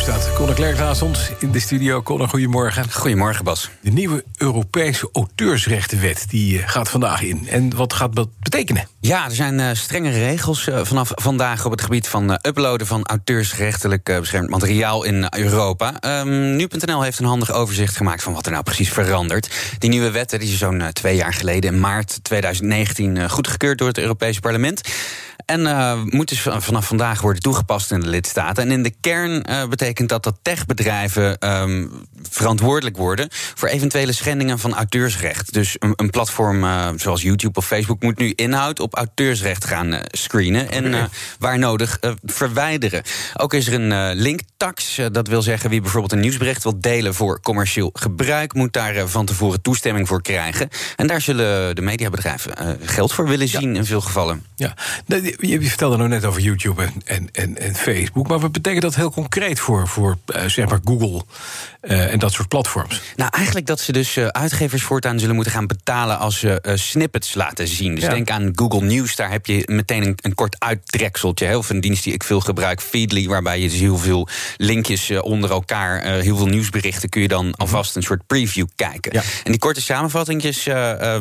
Staat Conor Klerk naast ons in de studio. Conor, goedemorgen. Goedemorgen, Bas. De nieuwe Europese auteursrechtenwet die eh, gaat vandaag in. En wat gaat dat betekenen? Ja, er zijn uh, strenge regels uh, vanaf vandaag op het gebied van uh, uploaden van auteursrechtelijk beschermd materiaal in Europa. Um, Nu.nl heeft een handig overzicht gemaakt van wat er nou precies verandert. Die nieuwe wet die is zo'n twee jaar geleden, in maart 2019, goedgekeurd door het Europese parlement. En uh, moet dus vanaf vandaag worden toegepast in de lidstaten. En in de kern uh, betekent dat dat techbedrijven um, verantwoordelijk worden voor eventuele schendingen van auteursrecht. Dus een, een platform uh, zoals YouTube of Facebook moet nu inhoud op auteursrecht gaan screenen. En waar nodig verwijderen. Ook is er een linktax. dat wil zeggen wie bijvoorbeeld een nieuwsbericht wil delen voor commercieel gebruik, moet daar van tevoren toestemming voor krijgen. En daar zullen de mediabedrijven geld voor willen zien ja. in veel gevallen. Ja, je vertelde nou net over YouTube en, en, en, en, Facebook. Maar wat betekent dat heel concreet voor, voor uh, zeg maar Google uh, en dat soort platforms? Nou, eigenlijk dat ze dus uh, uitgevers voortaan zullen moeten gaan betalen als ze snippets laten zien. Dus ja. denk aan Google News, daar heb je meteen een, een kort uittrekseltje. Heel veel een dienst die ik veel gebruik, Feedly, waarbij je dus heel veel linkjes onder elkaar, heel veel nieuwsberichten kun je dan alvast een soort preview kijken. Ja. En die korte samenvattingjes,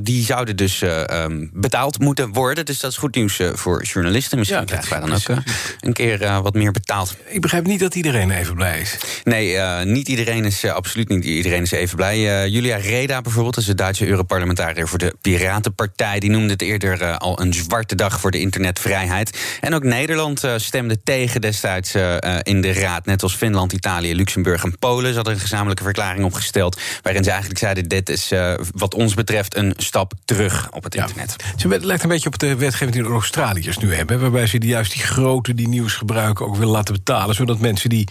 die zouden dus um, betaald moeten worden. Dus dat is goed nieuws voor journalisten. Misschien ja, krijgen wij dan ook uh, een keer uh, wat meer betaald. Ik begrijp niet dat iedereen even blij is. Nee, uh, niet iedereen is absoluut niet iedereen is even blij. Julia Reda bijvoorbeeld, is de Duitse Europarlementariër voor de Piratenpartij. Die noemde het eerder al een zwarte dag voor de internetvrijheid. En ook Nederland stemde tegen destijds in de Raad. Net als Finland, Italië, Luxemburg en Polen. Ze hadden een gezamenlijke verklaring opgesteld. Waarin ze eigenlijk zeiden: dit is wat ons betreft een stap terug op het ja. internet. Het lijkt een beetje op de wetgeving die de Australiërs nu hebben. Waarbij ze die, juist die grote die nieuws gebruiken ook willen laten betalen. Zodat mensen die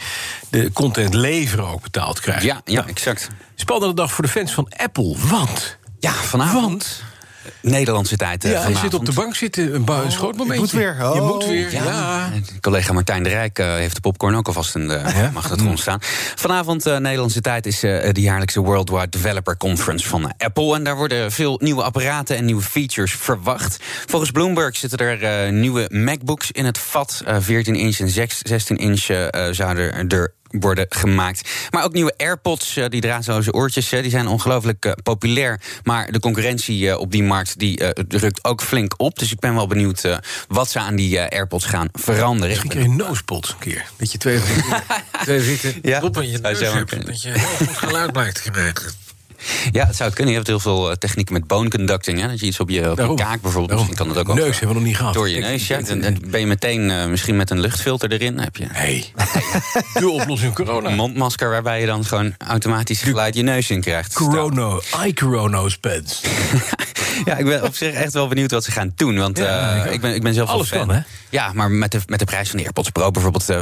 de content leveren ook betaald krijgen. Ja, ja exact. Spannende dag voor de fans van Apple. Want. Ja, vanavond. Want, Nederlandse tijd. Ja, vanavond. je zit op de bank zitten, een, een schootmomentje. Je moet weer. Oh, je moet weer, ja. ja. Collega Martijn de Rijk uh, heeft de popcorn ook alvast in de ja? mag dat grond staan. Vanavond, uh, Nederlandse tijd, is uh, de jaarlijkse Worldwide Developer Conference van Apple. En daar worden veel nieuwe apparaten en nieuwe features verwacht. Volgens Bloomberg zitten er nieuwe MacBooks in het vat. 14 inch en 16 inch zouden er worden gemaakt. Maar ook nieuwe AirPods, die draadloze oortjes, die zijn ongelooflijk uh, populair. Maar de concurrentie op die markt die uh, rukt ook flink op. Dus ik ben wel benieuwd wat ze aan die AirPods gaan veranderen. Misschien keer een nosepot een keer. Dat je twee, twee zitten ja. op aan je neus hebt, dat je heel goed geluid blijft krijgen. Ja, het zou het kunnen. Je hebt heel veel uh, technieken met bone conducting. Hè? Dat je iets op je, op je kaak bijvoorbeeld. Daarom. Misschien kan dat ook neus hebben we nog niet gehad. Door je neus, ja. Dan, dan ben je meteen uh, misschien met een luchtfilter erin. Heb je hey. de oplossing corona. Een mondmasker waarbij je dan gewoon automatisch geluid je neus in krijgt. Corona, eye-corona's pads. ja, ik ben op zich echt wel benieuwd wat ze gaan doen. Want ja, uh, ik, ben, ik ben zelf Alles fan. Kan, hè? Ja, maar met de, met de prijs van de AirPods Pro bijvoorbeeld... Uh,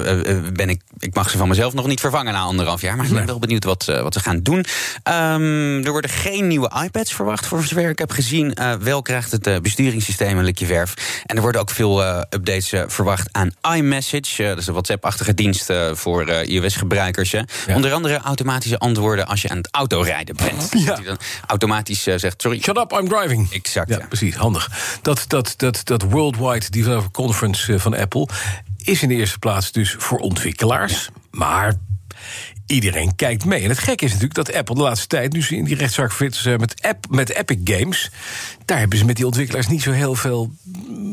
ben ik, ik mag ze van mezelf nog niet vervangen na anderhalf jaar. Maar ik ben nee. wel benieuwd wat, uh, wat ze gaan doen. Um, er worden geen nieuwe iPads verwacht, voor zover ik heb gezien. Wel krijgt het besturingssysteem een likje verf. En er worden ook veel updates verwacht aan iMessage. dat is een WhatsApp-achtige dienst voor iOS-gebruikers. Ja. Onder andere automatische antwoorden als je aan het autorijden bent. Ja. Dat hij dan automatisch zegt, sorry. Shut up, I'm driving. Exact, ja, precies, handig. Dat, dat, dat, dat Worldwide Developer Conference van Apple is in de eerste plaats dus voor ontwikkelaars. Ja. Maar iedereen kijkt mee. En het gekke is natuurlijk dat Apple de laatste tijd, nu ze in die rechtszaak verwitten met, app, met Epic Games, daar hebben ze met die ontwikkelaars niet zo heel veel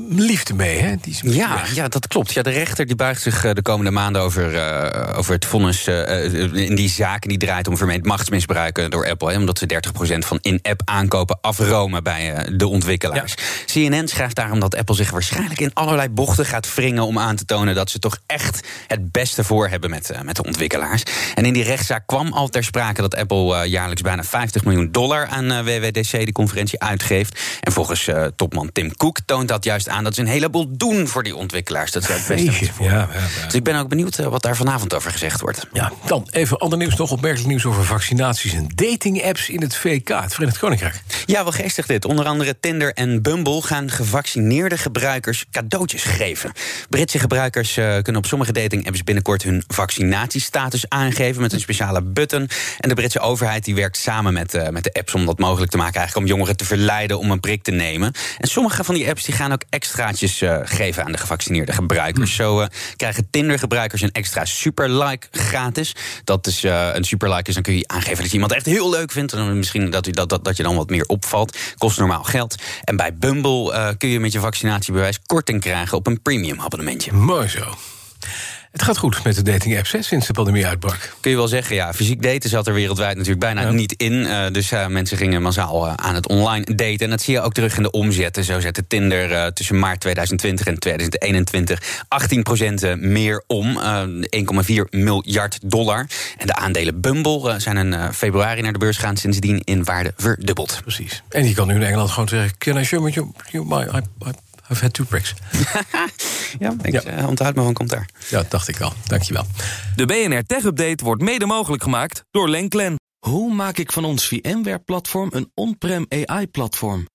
liefde mee. Hè? Die ja, ja, dat klopt. Ja, de rechter die buigt zich de komende maanden over, uh, over het vonnis uh, in die zaken die draait om vermeend machtsmisbruiken door Apple. Hè, omdat ze 30% van in-app aankopen afromen bij uh, de ontwikkelaars. Ja. CNN schrijft daarom dat Apple zich waarschijnlijk in allerlei bochten gaat wringen om aan te tonen dat ze toch echt het beste voor hebben met, met de ontwikkelaars. En in die rechtszaak kwam al ter sprake dat Apple jaarlijks bijna 50 miljoen dollar aan WWDC, de conferentie, uitgeeft. En volgens topman Tim Cook toont dat juist aan dat ze een heleboel doen voor die ontwikkelaars. Dat het beste. Ja, ja, ja. Dus ik ben ook benieuwd wat daar vanavond over gezegd wordt. Ja, dan even ander nieuws, nog opmerkelijk nieuws over vaccinaties en dating-apps in het VK, het Verenigd Koninkrijk. Ja, wel geestig dit. Onder andere Tinder en Bumble gaan gevaccineerde gebruikers cadeautjes geven. Britse gebruikers uh, kunnen op sommige dating-apps binnenkort hun vaccinatiestatus aangeven met een speciale button. En de Britse overheid die werkt samen met, uh, met de apps om dat mogelijk te maken, eigenlijk om jongeren te verleiden om een prik te nemen. En sommige van die apps die gaan ook extraatjes uh, geven aan de gevaccineerde gebruikers. Hm. Zo krijgen Tinder-gebruikers een extra super-like gratis. Dat is een super-like is, dan kun je aangeven dat je iemand echt heel leuk vindt. En misschien dat, u, dat, dat, dat je dan wat meer opvalt. Kost normaal geld. En bij Bumble kun je met je vaccinatiebewijs korting krijgen op een premium abonnementje. Mooi zo. Het gaat goed met de dating apps sinds de pandemie uitbrak. Kun je wel zeggen, ja. Fysiek daten zat er wereldwijd natuurlijk bijna niet in. Uh, dus uh, mensen gingen massaal uh, aan het online daten. En dat zie je ook terug in de omzetten. Zo zette Tinder tussen maart 2020 en 2021 18% meer om. 1,4 miljard dollar. En de aandelen Bumble zijn in februari naar de beurs gaan. Sindsdien in waarde verdubbeld. Precies. En je kan nu in Engeland gewoon zeggen... Can I with you, you my, I, I I've had two bricks. ja, ik ja. Uh, onthoud me van commentaar. Ja, dacht ik wel. Dankjewel. De BNR Tech Update wordt mede mogelijk gemaakt door Lenklen. Hoe maak ik van ons VMware-platform een on-prem AI-platform?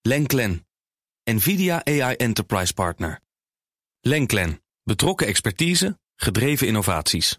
Lenklen. NVIDIA AI Enterprise Partner. Lenklen. Betrokken expertise, gedreven innovaties.